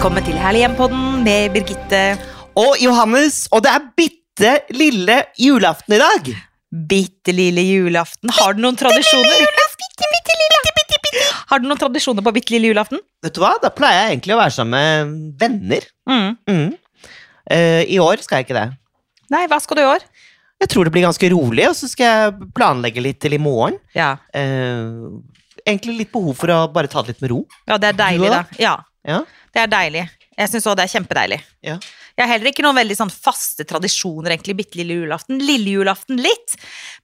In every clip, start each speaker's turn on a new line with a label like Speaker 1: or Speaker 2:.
Speaker 1: Velkommen til Herlig hjem-podden med Birgitte.
Speaker 2: Og Johannes, og det er bitte lille julaften i dag!
Speaker 1: Bitte lille julaften. Har du noen tradisjoner? Har du noen tradisjoner på bitte lille julaften?
Speaker 2: Vet du hva, Da pleier jeg egentlig å være sammen med venner.
Speaker 1: Mm.
Speaker 2: Mm. Uh, I år skal jeg ikke det.
Speaker 1: Nei, hva skal du i år?
Speaker 2: Jeg tror det blir ganske rolig, og så skal jeg planlegge litt til i morgen.
Speaker 1: Ja,
Speaker 2: Uh, egentlig litt behov for å bare ta det litt med ro.
Speaker 1: ja det er deilig, da? Ja,
Speaker 2: Ja,
Speaker 1: det er deilig. Jeg syns òg det er kjempedeilig.
Speaker 2: ja.
Speaker 1: Jeg har heller ikke noen veldig sånn faste tradisjoner, egentlig, bitte lille julaften. Lille julaften litt,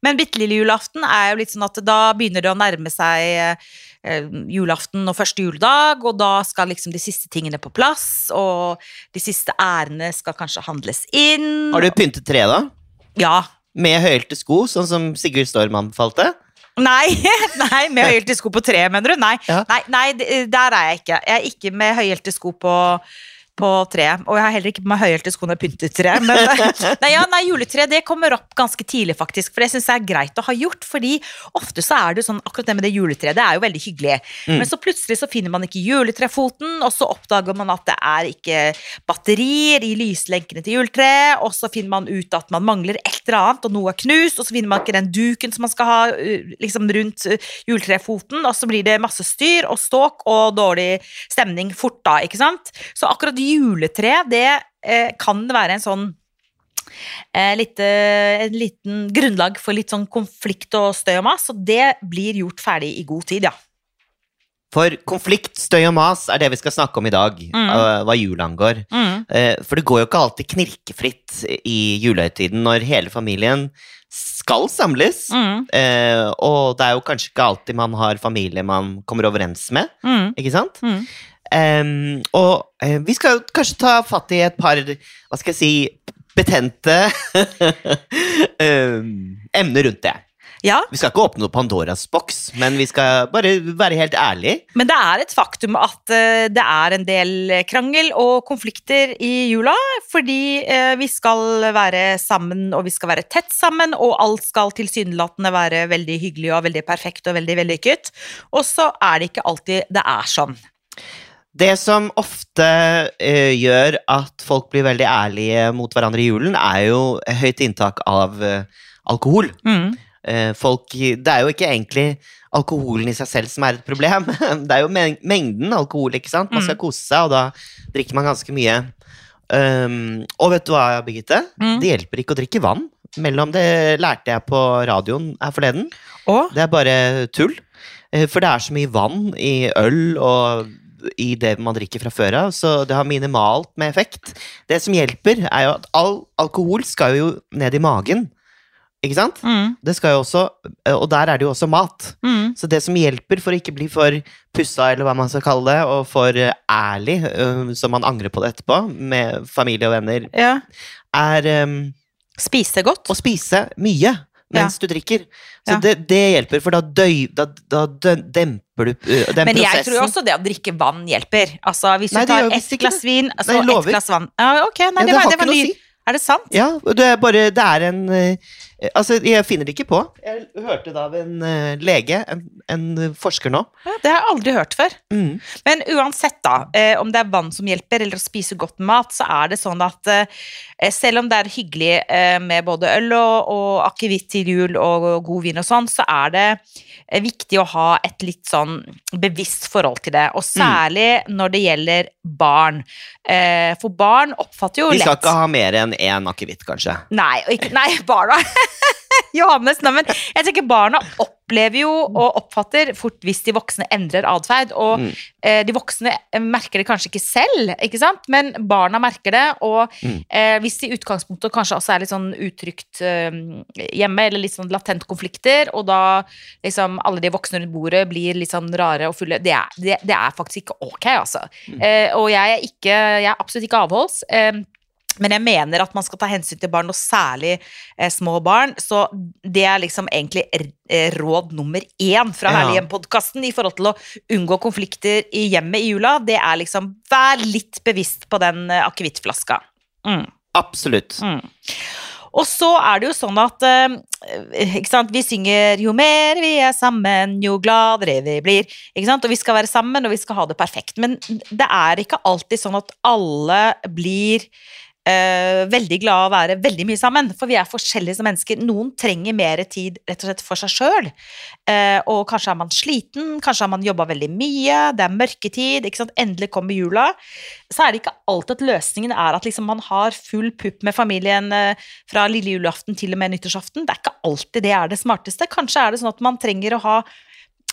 Speaker 1: men bitte lille julaften er jo litt sånn at da begynner det å nærme seg eh, julaften og første juledag, og da skal liksom de siste tingene på plass, og de siste ærene skal kanskje handles inn.
Speaker 2: Har du pyntet treet, da?
Speaker 1: Ja.
Speaker 2: Med høyhælte sko, sånn som Sigurd Storm anbefalte?
Speaker 1: Nei, nei med høyhælte sko på treet, mener du? Nei,
Speaker 2: Ja.
Speaker 1: nei, nei, der er jeg ikke. Jeg er ikke med høyhælte sko på på treet, og jeg har heller ikke på meg høyhælte sko når jeg pynter tre. Men nei, ja, nei, juletre det kommer opp ganske tidlig, faktisk, for det syns jeg er greit å ha gjort. fordi ofte så er det sånn, akkurat det med det juletreet, det er jo veldig hyggelig. Men så plutselig så finner man ikke juletrefoten, og så oppdager man at det er ikke batterier i lyslenkene til juletreet, og så finner man ut at man mangler et eller annet, og noe er knust, og så finner man ikke den duken som man skal ha liksom rundt juletrefoten, og så blir det masse styr og ståk og dårlig stemning fort da, ikke sant? Så akkurat juletre, det eh, kan være en sånn eh, litt, eh, en liten grunnlag for litt sånn konflikt og støy og mas, og det blir gjort ferdig i god tid, ja.
Speaker 2: For konflikt, støy og mas er det vi skal snakke om i dag,
Speaker 1: Mm.
Speaker 2: eh, hva jul angår.
Speaker 1: Mm.
Speaker 2: Eh, For det går jo ikke alltid knirkefritt i julehøytiden når hele familien skal samles.
Speaker 1: Mm.
Speaker 2: Og det er jo kanskje ikke alltid man har familie man kommer overens med,
Speaker 1: Mm.
Speaker 2: ikke sant? Em, og uh, vi skal kanskje ta fatt i et par, hva skal jeg si, betente um, emner rundt det.
Speaker 1: Ja,
Speaker 2: Vi skal ikke åpne noe Pandoras boks, men vi skal bare være helt ærlige.
Speaker 1: men det er et faktum at eh, det er en del krangel og konflikter i jula, fordi eh, vi skal være sammen, og vi skal være tett sammen, og alt skal tilsynelatende være veldig hyggelig og veldig perfekt og veldig vellykket. Og så er det ikke alltid det er sånn.
Speaker 2: Det som ofte uh, gjør at folk blir veldig ærlige mot hverandre i julen, er jo høyt inntak av uh, alkohol.
Speaker 1: Mm.
Speaker 2: Uh, folk, det er jo ikke egentlig alkoholen i seg selv som er et problem. Det er jo men- mengden alkohol, ikke sant? Man skal
Speaker 1: Mm.
Speaker 2: kose seg, og da drikker man ganske mye. Um, og vet du hva, Birgitte?
Speaker 1: Mm.
Speaker 2: Det hjelper ikke å drikke vann. Mellom det lærte jeg på radioen her forleden.
Speaker 1: Og
Speaker 2: Det er bare tull. For det er så mye vann i øl og i det man drikker fra før av, så det har minimalt med effekt. Det som hjelper, er jo at all alkohol skal jo ned i magen. Ikke sant?
Speaker 1: mm.
Speaker 2: Det skal jo også, og der er det jo også mat.
Speaker 1: Mm.
Speaker 2: Så det som hjelper for å ikke bli for pussa, eller hva man skal kalle det, og for eh, ærlig, som så man angrer på det etterpå, med familie og venner,
Speaker 1: Ja.
Speaker 2: er um,
Speaker 1: Spise godt.
Speaker 2: å spise mye mens du drikker. Så
Speaker 1: Ja.
Speaker 2: det, det hjelper, for da, døy, da, da demper du den prosessen.
Speaker 1: Men jeg
Speaker 2: prosessen.
Speaker 1: tror også det å drikke vann hjelper. Altså, Hvis
Speaker 2: Nei, du
Speaker 1: tar ett glass vin, altså
Speaker 2: Nei,
Speaker 1: ett glass vann ja, Ok, nei,
Speaker 2: Ja,
Speaker 1: det,
Speaker 2: det
Speaker 1: var, det var ny.
Speaker 2: si.
Speaker 1: Er det sant?
Speaker 2: Ja, det er bare Det er en Altså, jeg finner det ikke på. Jeg hørte det av en øh, lege, en, en forsker nå.
Speaker 1: Ja, det har jeg aldri hørt før.
Speaker 2: Mm.
Speaker 1: Men uansett, da, eh, om det er vann som hjelper, eller å spise godt mat, så er det sånn at eh, selv om det er hyggelig eh, med både øl og, og akevitt til jul og, god vin og sånn, så er det eh, viktig å ha et litt sånn bevisst forhold til det. Og særlig når det gjelder barn. Eh, for barn oppfatter jo
Speaker 2: lett De skal
Speaker 1: lett
Speaker 2: ikke ha mer enn én akevitt, kanskje.
Speaker 1: Nei, og ikke, nei barna Johannes, nei, men jeg tenker barna opplever jo og oppfatter fort hvis de voksne endrer atferd. Og
Speaker 2: Mm.
Speaker 1: eh, de voksne eh, merker det kanskje ikke selv, ikke sant? men barna merker det. Og
Speaker 2: Mm.
Speaker 1: eh, hvis det i utgangspunktet kanskje også er litt sånn utrygt eh, hjemme, eller litt sånn latent konflikter, og da liksom alle de voksne rundt bordet blir litt sånn rare og fulle, det er, det, det er faktisk ikke ok, altså. Eh, og jeg er, ikke, jeg er absolutt ikke avholds. Men jeg mener at man skal ta hensyn til barn, og særlig eh, små barn. Så det er liksom egentlig eh, råd nummer én fra
Speaker 2: Ja.
Speaker 1: Herlig hjem-podkasten i forhold til å unngå konflikter i hjemmet i jula. Det er liksom vær litt bevisst på den eh, akevittflaska. Mm,
Speaker 2: Absolutt.
Speaker 1: mm. Og så er det jo sånn at eh, ikke sant? vi synger 'jo mer vi er sammen, jo gladere vi blir'. Ikke sant? Og vi skal være sammen, og vi skal ha det perfekt. Men det er ikke alltid sånn at alle blir veldig glad å være veldig mye sammen. For vi er forskjellige som mennesker. Noen trenger mer tid rett og slett for seg sjøl. Eh, og kanskje er man sliten, kanskje har man jobba veldig mye, det er mørketid, ikke sant? endelig kommer jula. Så er det ikke alltid at løsningen er at liksom man har full pupp med familien eh, fra lille julaften til og med nyttårsaften. Det er ikke alltid det er det smarteste. Kanskje er det sånn at man trenger å ha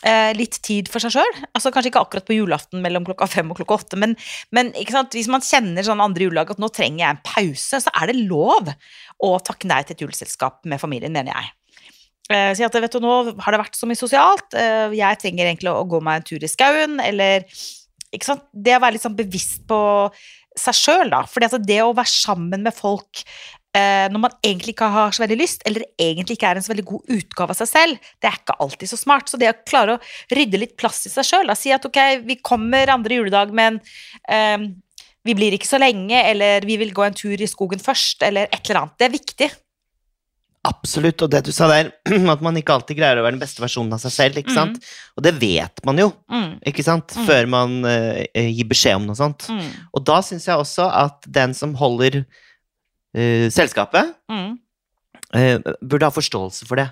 Speaker 1: eh, litt tid for seg sjøl. Altså, kanskje ikke akkurat på julaften mellom klokka fem og klokka åtte, men, men hvis man kjenner sånn andre juledag at nå trenger jeg en pause, så er det lov å takke nei til et juleselskap med familien, mener jeg. Eh, si at vet du, nå har det vært så mye sosialt, eh, jeg trenger egentlig å gå meg en tur i skauen, eller ikke sant? Det å være litt sånn bevisst på seg sjøl, da. For det å være sammen med folk når man egentlig ikke har så veldig lyst, eller egentlig ikke er en så veldig god utgave av seg selv, det er ikke alltid så smart. Så det å klare å rydde litt plass i seg sjøl, si at ok, vi kommer andre juledag, men um, vi blir ikke så lenge, eller vi vil gå en tur i skogen først, eller et eller annet. Det er viktig.
Speaker 2: Absolutt, og det du sa der, at man ikke alltid greier å være den beste versjonen av seg selv, ikke sant? Mm. Og det vet man jo, mm. ikke sant, mm. før man uh, gir beskjed om noe sånt. Mm. Og da syns jeg også at den som holder uh, selskapet, mm. uh, burde ha forståelse for det.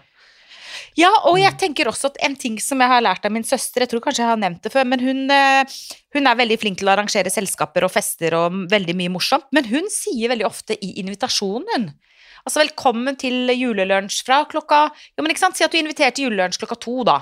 Speaker 1: Ja, og jeg tenker også at en ting som jeg har lært av min søster, jeg tror kanskje jeg har nevnt det før, men hun, eh, hun er veldig flink til å arrangere selskaper og fester og veldig mye morsomt, men hun sier veldig ofte i invitasjonen Altså velkommen til julelunsj fra klokka Jo, men ikke sant, si at du inviterte julelunsj klokka to, da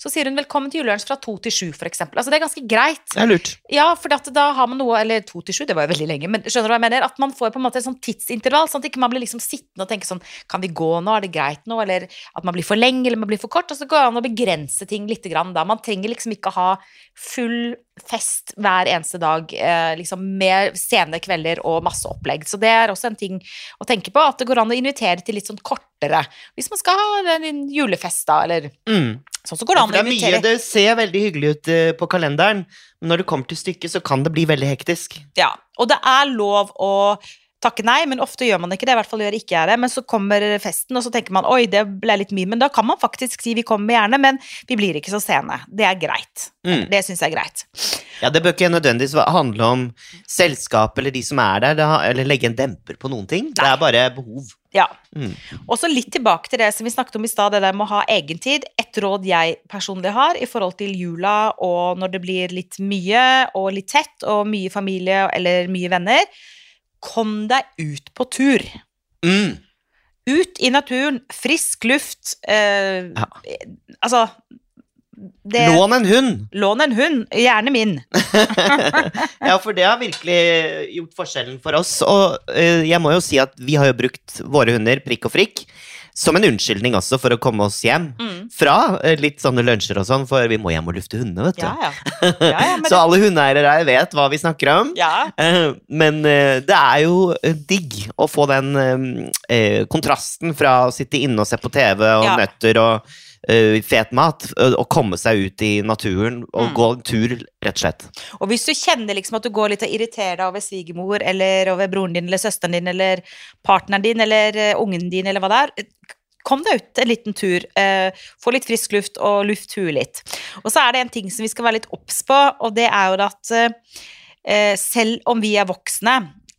Speaker 1: så sier hun 'velkommen til julelunsj fra to til sju', f.eks. Altså, det er ganske greit.
Speaker 2: Det er lurt.
Speaker 1: Ja, for da har man noe Eller to til sju, det var jo veldig lenge, men skjønner du hva jeg mener? At man får på en måte et sånn tidsintervall, sånn at ikke man blir liksom sittende og tenke sånn Kan vi gå nå? Er det greit nå? Eller at man blir for lenge, eller man blir for kort. Og så går det an å begrense ting litt grann da. Man trenger liksom ikke ha full fest hver eneste dag, eh, liksom med sene kvelder og masse opplegg. Så det er også en ting å tenke på, at det går an å invitere til litt sånn kortere. Hvis man skal ha en julefest, da, eller mm. Sånn så går det an
Speaker 2: å invitere. Det ser veldig hyggelig ut uh, på kalenderen, men når det kommer til stykket, så kan det bli veldig hektisk.
Speaker 1: Ja, og det er lov å takke nei, men ofte gjør man ikke det. I hvert fall gjør ikke jeg det. Men så kommer festen, og så tenker man oi, det ble litt mye. Men da kan man faktisk si vi kommer gjerne, men vi blir ikke så sene. Det er greit. Mm. Det syns jeg er greit.
Speaker 2: Ja, det bør ikke nødvendigvis handle om selskap eller de som er der, eller legge en demper på noen ting. Nei. Det er bare behov.
Speaker 1: Ja. Mm. Og så litt tilbake til det som vi snakket om i stad, det der med å ha egentid. Et råd jeg personlig har i forhold til jula og når det blir litt mye og litt tett og mye familie eller mye venner. Kom deg ut på tur. Mm. Ut i naturen. Frisk luft. Eh, ja. Altså
Speaker 2: det, Lån en hund!
Speaker 1: Lån en hund, gjerne min.
Speaker 2: ja, for det har virkelig gjort forskjellen for oss. Og uh, jeg må jo si at vi har jo brukt våre hunder, Prikk og Frikk, som en unnskyldning også for å komme oss hjem mm. fra uh, litt sånne lunsjer og sånn, for vi må hjem og lufte hundene, vet du. Ja, ja. Ja, Så alle hundeeiere her vet hva vi snakker om. Uh, men det er jo digg å få den kontrasten fra å sitte inne og se på TV og nøtter og uh, fet mat, å komme seg ut i naturen og mm. gå en tur, rett og slett.
Speaker 1: Og hvis du kjenner liksom at du går litt og irriterer deg over svigermor eller over broren din eller søsteren din eller partneren din eller uh, ungen din eller hva det er, kom deg ut en liten tur. Uh, få litt frisk luft og luft huet litt. Og så er det en ting som vi skal være litt obs på, og det er jo at selv om vi er voksne,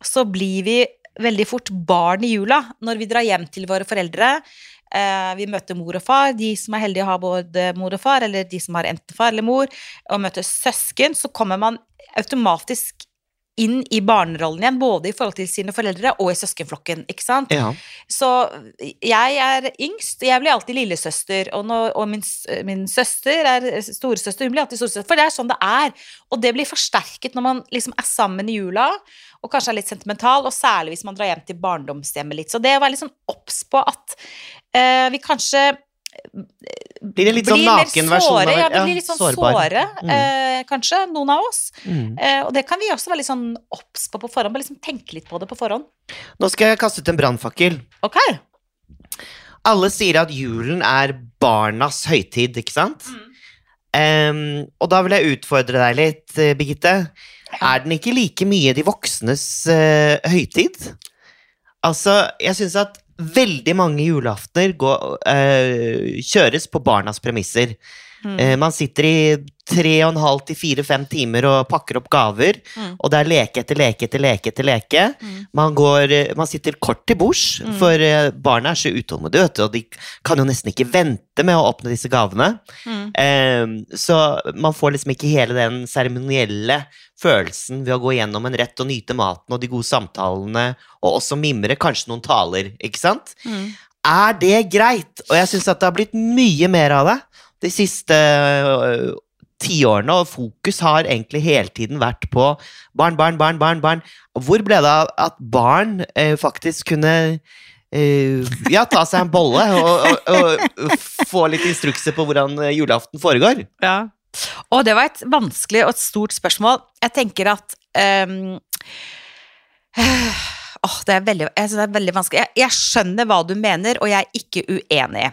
Speaker 1: så blir vi veldig fort barn i jula når vi drar hjem til våre foreldre. Eh, vi møter mor og far. De som er heldige å ha både mor og far, eller de som har enten far eller mor, og møter søsken, så kommer man automatisk inn i barnerollen igjen, både i forhold til sine foreldre og i søskenflokken. ikke sant? Ja. Så jeg er yngst, jeg blir alltid lillesøster, og, nå, og min, min, søster er storesøster, hun blir alltid storesøster. For det er sånn det er. Og det blir forsterket når man liksom er sammen i jula, og kanskje er litt sentimental, og særlig hvis man drar hjem til barndomshjemmet litt. Så det å være litt sånn obs på at uh, vi kanskje
Speaker 2: blir det litt sånn nakenversjon?
Speaker 1: Ja, vi blir litt sånn sårbar. såre, mm. eh, kanskje, noen av oss. Mm. Eh, og det kan vi også være litt sånn obs på på forhånd. Bare liksom tenke litt på det på forhånd.
Speaker 2: Nå skal jeg kaste ut en brannfakkel.
Speaker 1: Ok.
Speaker 2: Alle sier at julen er barnas høytid, ikke sant? Mm. Um, og da vil jeg utfordre deg litt, eh, Birgitte. Ja. Er den ikke like mye de voksnes uh, høytid? Altså, jeg syns at veldig mange julaftener går, eh, kjøres på barnas premisser.
Speaker 1: Mm.
Speaker 2: Eh, man sitter i tre og en halv til fire-fem timer og pakker opp gaver,
Speaker 1: Mm.
Speaker 2: og det er leke etter leke etter leke etter leke.
Speaker 1: Mm.
Speaker 2: Man, går, eh, man sitter kort til bords,
Speaker 1: Mm.
Speaker 2: for eh, barna er så utålmodige, vet du, og de kan jo nesten ikke vente med å åpne disse gavene. Eh, så man får liksom ikke hele den seremonielle følelsen ved å gå gjennom en rett og nyte maten og de gode samtalene, og også mimre kanskje noen taler, ikke sant?
Speaker 1: Mm.
Speaker 2: Er det greit? Og jeg syns at det har blitt mye mer av det de siste øh, tiårene, og fokus har egentlig hele tiden vært på barn, barn, barn, barn. barn. Hvor ble det av at barn eh, faktisk kunne eh, ja, ta seg en bolle og, og, og få litt instrukser på hvordan julaften foregår?
Speaker 1: Ja. Og det var et vanskelig og et stort spørsmål. Jeg tenker at ehm, åh, det, er veldig, jeg det er veldig vanskelig. Jeg, jeg skjønner hva du mener, og jeg er ikke uenig.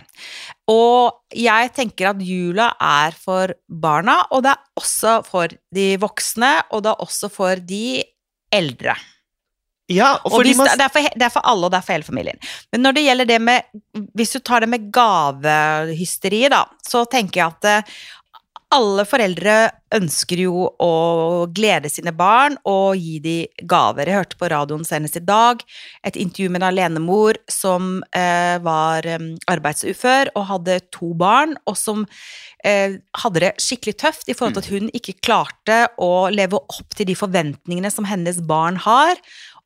Speaker 1: Og jeg tenker at jula er for barna, og det er også for de voksne, og det er også for de eldre.
Speaker 2: Ja, og
Speaker 1: Og hvis,
Speaker 2: man,
Speaker 1: det, det, er for, det er for alle, og det er for hele familien. Men når det gjelder det med Hvis du tar det med gavehysteriet, da, så tenker jeg at eh, alle foreldre ønsker jo å glede sine barn og gi dem gaver. Jeg hørte på radioen senest i dag et intervju med en alenemor som eh, var eh, arbeidsufør og hadde to barn, og som eh, hadde det skikkelig tøft i forhold til at hun ikke klarte å leve opp til de forventningene som hennes barn har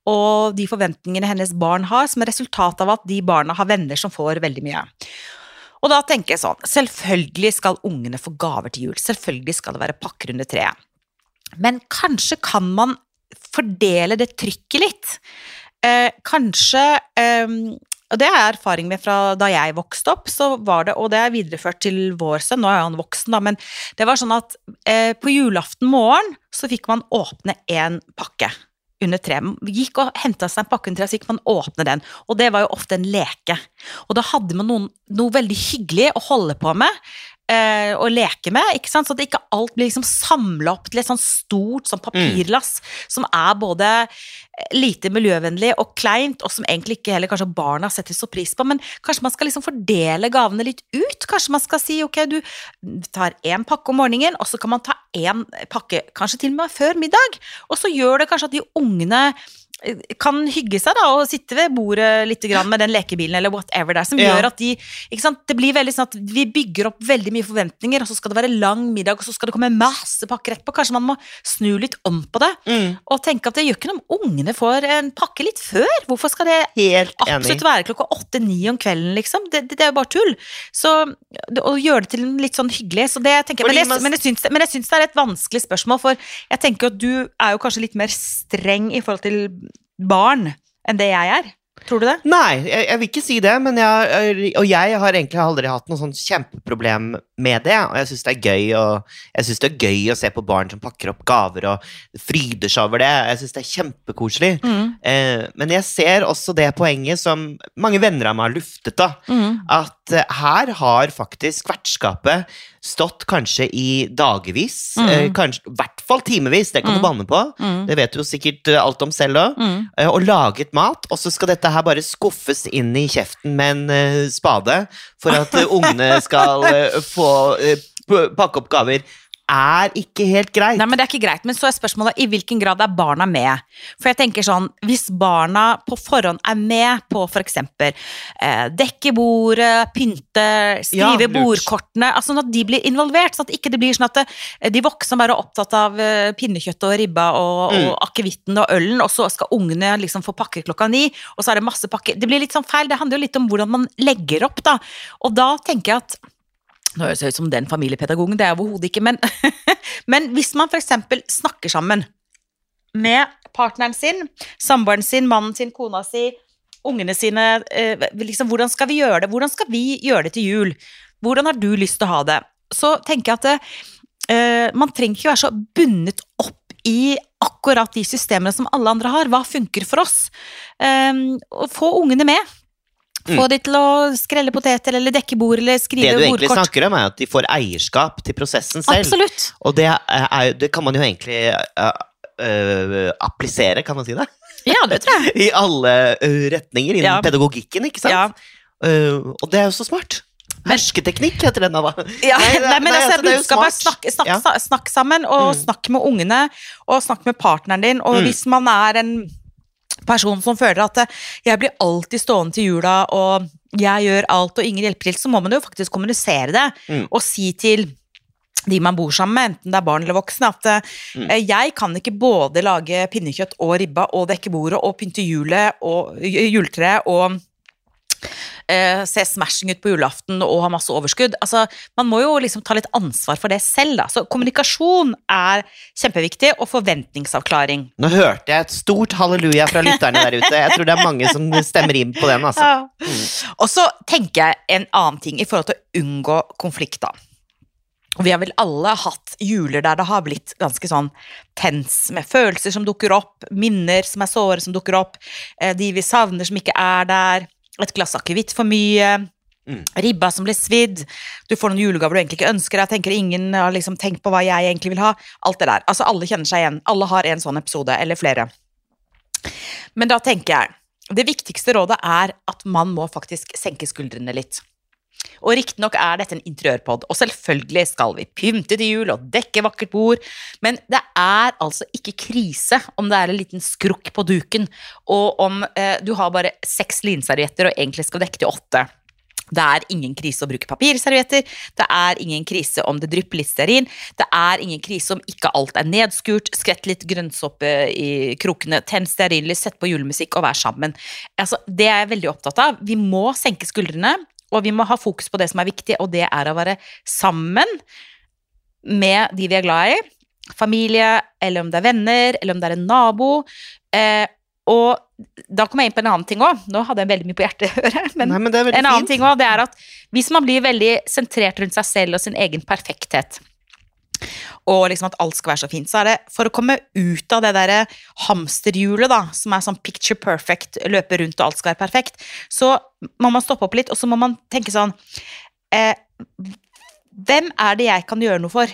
Speaker 1: og de forventningene hennes barn har, som er resultat av at de barna har venner som får veldig mye. Og da tenker jeg sånn, selvfølgelig skal ungene få gaver til jul, selvfølgelig skal det være pakker under treet. Men kanskje kan man fordele det trykket litt. Eh, kanskje eh, Og det har jeg erfaring med fra da jeg vokste opp, så var det, og det er videreført til vår sønn, nå er han voksen, da, men det var sånn at eh, på julaften morgen så fikk man åpne én pakke under treet. Gikk og henta seg en pakke under treet, så gikk man åpne den. Og det var jo ofte en leke. Og da hadde man noen, noe veldig hyggelig å holde på med. Eh, og leke med, ikke sant? så at ikke alt blir liksom samla opp til et sånt stort sånn papirlass som er både lite miljøvennlig og kleint, og som egentlig ikke heller kanskje barna setter så pris på. Men kanskje man skal liksom fordele gavene litt ut? Kanskje man skal si ok, du tar én pakke om morgenen, og så kan man ta én pakke kanskje til og med før middag. Og så gjør det kanskje at de ungene eh, kan hygge seg da, og sitte ved bordet litt grann med den lekebilen eller whatever det er, som
Speaker 2: Ja.
Speaker 1: gjør at de ikke sant, Det blir veldig sånn at vi bygger opp veldig mye forventninger, og så skal det være lang middag, og så skal det komme masse pakker etterpå. Kanskje man må snu litt om på det,
Speaker 2: mm,
Speaker 1: og tenke at det gjør ikke noe om ungene får en pakke litt før. Hvorfor skal det absolutt være klokka åtte-ni om kvelden, liksom? Det, det, det er jo bare tull. Så å gjøre det til litt sånn hyggelig, så det tenker jeg Men men men jeg syns det er et vanskelig spørsmål, for jeg tenker at du er jo kanskje litt mer streng i forhold til barn enn det jeg er. Tror du det?
Speaker 2: Nei, jeg, jeg vil ikke si det, men jeg, og jeg har egentlig aldri hatt noe sånn kjempeproblem med det. Og jeg syns det det er gøy å se på barn som pakker opp gaver og fryder seg over det. Jeg syns det er kjempekoselig.
Speaker 1: Mm.
Speaker 2: Eh, men jeg ser også det poenget som mange venner av meg har luftet, da.
Speaker 1: Mm.
Speaker 2: At eh, her har faktisk vertskapet stått kanskje i dagevis,
Speaker 1: Mm.
Speaker 2: eh, kanskje i hvert fall timevis, det kan du
Speaker 1: Mm.
Speaker 2: banne på.
Speaker 1: Mm.
Speaker 2: Det vet du jo sikkert eh, alt om selv òg.
Speaker 1: Mm.
Speaker 2: Eh, og laget mat, og så skal dette her bare skuffes inn i kjeften med en eh, spade for at eh, ungene skal eh, få pakke opp gaver, er ikke helt greit.
Speaker 1: Nei, men det er ikke greit. Men så er spørsmålet i hvilken grad er barna med? For jeg tenker sånn, hvis barna på forhånd er med på eksempel eh, dekke bordet, pynte, skrive
Speaker 2: Ja,
Speaker 1: bordkortene, altså sånn at de blir involvert, sånn at ikke det blir sånn at det, de voksne bare er opptatt av eh, pinnekjøtt og ribba og,
Speaker 2: Mm.
Speaker 1: og akevitten og ølen, og så skal ungene liksom få pakke klokka ni, og så er det masse pakker. Det blir litt sånn feil. Det handler jo litt om hvordan man legger opp, da. Og da tenker jeg at nå høres jeg ut som den familiepedagogen, det er jeg overhodet ikke, men, men hvis man f.eks. snakker sammen med partneren sin, samboeren sin, mannen sin, kona si, ungene sine eh, liksom, Hvordan skal vi gjøre det? Hvordan skal vi gjøre det til jul? Hvordan har du lyst til å ha det? Så tenker jeg at eh, man trenger ikke være så bundet opp i akkurat de systemene som alle andre har. Hva funker for oss? Um, få ungene med. Få de til å skrelle poteter eller dekke bord eller
Speaker 2: det du egentlig
Speaker 1: bordkort.
Speaker 2: snakker om, er at de får eierskap til prosessen selv.
Speaker 1: Absolutt.
Speaker 2: Og det, er, det kan man jo egentlig uh, uh, applisere, kan man si det?
Speaker 1: Ja, det tror jeg.
Speaker 2: I alle øh, retninger innen
Speaker 1: Ja.
Speaker 2: pedagogikken, ikke sant?
Speaker 1: Ja.
Speaker 2: Uh, og det er jo så smart. Hersketeknikk heter den, da.
Speaker 1: Ja,
Speaker 2: Nei,
Speaker 1: nei, men
Speaker 2: nei,
Speaker 1: altså,
Speaker 2: altså,
Speaker 1: budskapet er snakk, snakk,
Speaker 2: Ja.
Speaker 1: snakk sammen, og
Speaker 2: Mm.
Speaker 1: snakk med ungene, og snakk med partneren din. Og
Speaker 2: Mm.
Speaker 1: hvis man er en person som føler at eh, jeg blir alltid stående til jula, og jeg gjør alt, og ingen hjelper til, så må man jo faktisk kommunisere det,
Speaker 2: Mm.
Speaker 1: og si til de man bor sammen med, enten det er barn eller voksne, at
Speaker 2: Mm.
Speaker 1: eh, jeg kan ikke både lage pinnekjøtt og ribba og dekke bordet og pynte julet og juletreet og eh, se smashing ut på julaften og ha masse overskudd. Altså, man må jo liksom ta litt ansvar for det selv, da. Så kommunikasjon er kjempeviktig, og forventningsavklaring.
Speaker 2: Nå hørte jeg et stort halleluja fra lytterne der ute. Jeg tror det er mange som stemmer inn på den, altså.
Speaker 1: Og så tenker jeg en annen ting i forhold til å unngå konflikt, da. Vi har vel alle hatt juler der det har blitt ganske sånn tens, med følelser som dukker opp, minner som er såre som dukker opp, eh, de vi savner som ikke er der, et glass akevitt for mye,
Speaker 2: Mm.
Speaker 1: ribba som ble svidd, du får noen julegaver du egentlig ikke ønsker deg, tenker ingen har liksom tenkt på hva jeg egentlig vil ha, alt det der. Altså alle kjenner seg igjen, alle har en sånn episode, eller flere. Men da tenker jeg, det viktigste rådet er at man må faktisk senke skuldrene litt. Og riktignok er dette en interiørpod, og selvfølgelig skal vi pynte til jul og dekke vakkert bord, men det er altså ikke krise om det er en liten skrukk på duken, og om eh, du har bare seks linservietter og egentlig skal dekke til åtte. Det er ingen krise å bruke papirservietter, det er ingen krise om det drypper litt stearin, det er ingen krise om ikke alt er nedskurt, skrett litt grønnsåpe i krokene, tenn stearinlys, sett på julemusikk og vær sammen. Altså, det er jeg veldig opptatt av. Vi må senke skuldrene, og vi må ha fokus på det som er viktig, og det er å være sammen med de vi er glad i. Familie, eller om det er venner, eller om det er en nabo. Eh, og da kommer jeg inn på en annen ting òg. Nå hadde jeg veldig mye på hjertet. Men
Speaker 2: Nei, men
Speaker 1: en annen
Speaker 2: fint.
Speaker 1: ting også, det er at hvis man blir veldig sentrert rundt seg selv og sin egen perfekthet, og liksom at alt skal være så fint, så er det for å komme ut av det derre hamsterhjulet, da, som er sånn picture perfect, løpe rundt og alt skal være perfekt, så må man stoppe opp litt, og så må man tenke sånn eh, Hvem er det jeg kan gjøre noe for?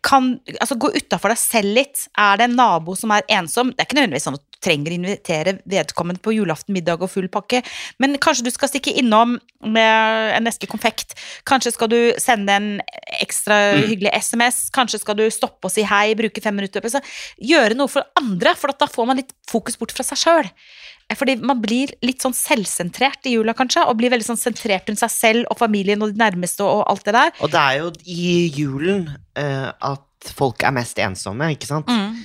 Speaker 1: kan, altså gå utafor deg selv litt. Er det en nabo som er ensom? Det er ikke nødvendigvis sånn at trenger å invitere vedkommende på julaften, middag og full pakke, men kanskje du skal stikke innom med en eske konfekt. Kanskje skal du sende en ekstra
Speaker 2: Mm.
Speaker 1: hyggelig SMS. Kanskje skal du stoppe og si hei, bruke fem minutter. Så Gjøre noe for andre, for da får man litt fokus bort fra seg sjøl. Fordi man blir litt sånn selvsentrert i jula, kanskje, og blir veldig sånn sentrert rundt seg selv og familien og de nærmeste og alt det der.
Speaker 2: Og det er jo i julen uh, at folk er mest ensomme, ikke sant?
Speaker 1: Mm.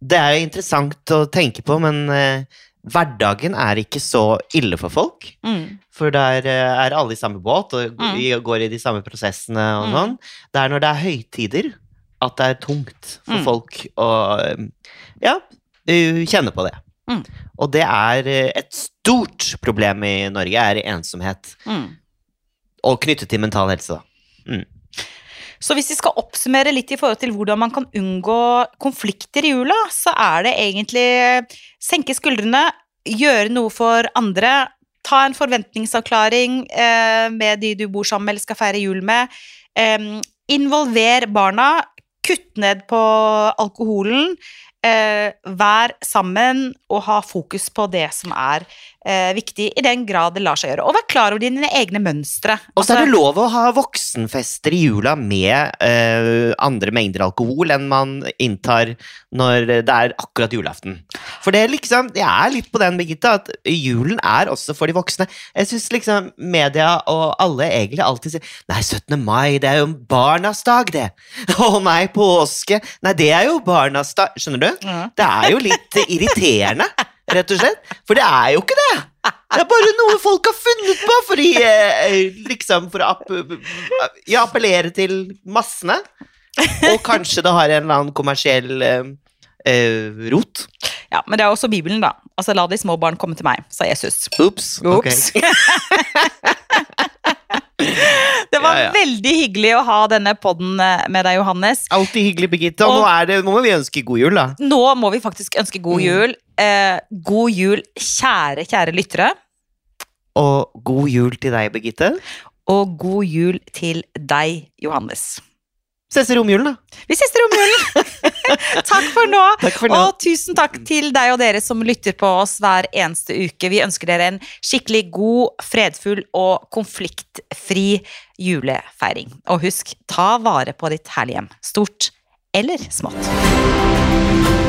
Speaker 2: Det er jo interessant å tenke på, men eh, hverdagen er ikke så ille for folk.
Speaker 1: Mm.
Speaker 2: For der eh, er alle i samme båt og
Speaker 1: Mm.
Speaker 2: går i de samme prosessene og
Speaker 1: Mm.
Speaker 2: sånn. Det er når det er høytider at det er tungt for
Speaker 1: Mm.
Speaker 2: folk å eh, ja, kjenne på det.
Speaker 1: Mm.
Speaker 2: Og det er eh, et stort problem i Norge, er ensomhet.
Speaker 1: Mm.
Speaker 2: Og knyttet til mental helse, da.
Speaker 1: Så hvis vi skal oppsummere litt i forhold til hvordan man kan unngå konflikter i jula, så er det egentlig senke skuldrene, gjøre noe for andre, ta en forventningsavklaring eh, med de du bor sammen med eller skal feire jul med. Eh, involver barna, kutt ned på alkoholen. Eh, vær sammen og ha fokus på det som er eh, viktig, i den grad det lar seg gjøre. Og vær klar over dine egne mønstre.
Speaker 2: Og så er det lov å ha voksenfester i jula med eh, andre mengder alkohol enn man inntar når det er akkurat julaften. For det liksom, jeg er litt på den, Birgitte, at julen er også for de voksne. Jeg syns liksom media og alle egentlig alltid sier Nei, 17. mai, det er jo barnas dag, det. Å nei, påske. Nei, det er jo barnas dag. Skjønner du?
Speaker 1: Mm.
Speaker 2: Det er jo litt irriterende, rett og slett. For det er jo ikke det. Det er bare noe folk har funnet på for, i, eh, liksom, for å app ja, appellere til massene. Og kanskje det har en eller annen kommersiell eh, eh, rot.
Speaker 1: Ja, men det er også Bibelen, da. Altså, la de små barn komme til meg, sa Jesus.
Speaker 2: Ops. ok.
Speaker 1: Var
Speaker 2: Ja, ja.
Speaker 1: veldig hyggelig å ha denne podden eh, med deg, Johannes.
Speaker 2: Alltid hyggelig, Birgitte. Og
Speaker 1: Og-
Speaker 2: nå, er det, nå må vi ønske god jul, da.
Speaker 1: Nå må vi faktisk ønske god
Speaker 2: Mm.
Speaker 1: jul. Eh, god jul, kjære, kjære lyttere.
Speaker 2: Og god jul til deg, Birgitte.
Speaker 1: Og god jul til deg, Johannes.
Speaker 2: Ses i romjulen, da.
Speaker 1: Vi ses i romjulen! Takk for nå.
Speaker 2: Takk for nå.
Speaker 1: Og tusen takk til deg og dere som lytter på oss hver eneste uke. Vi ønsker dere en skikkelig god, fredfull og konfliktfri julefeiring. Og husk, ta vare på ditt herlige hjem. Stort eller smått.